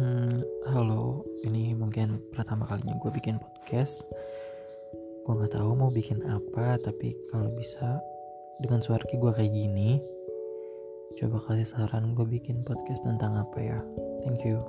Hmm, halo, ini mungkin pertama kalinya gue bikin podcast. Gue nggak tahu mau bikin apa, tapi kalau bisa dengan suara gue kayak gini, coba kasih saran gue bikin podcast tentang apa ya. Thank you.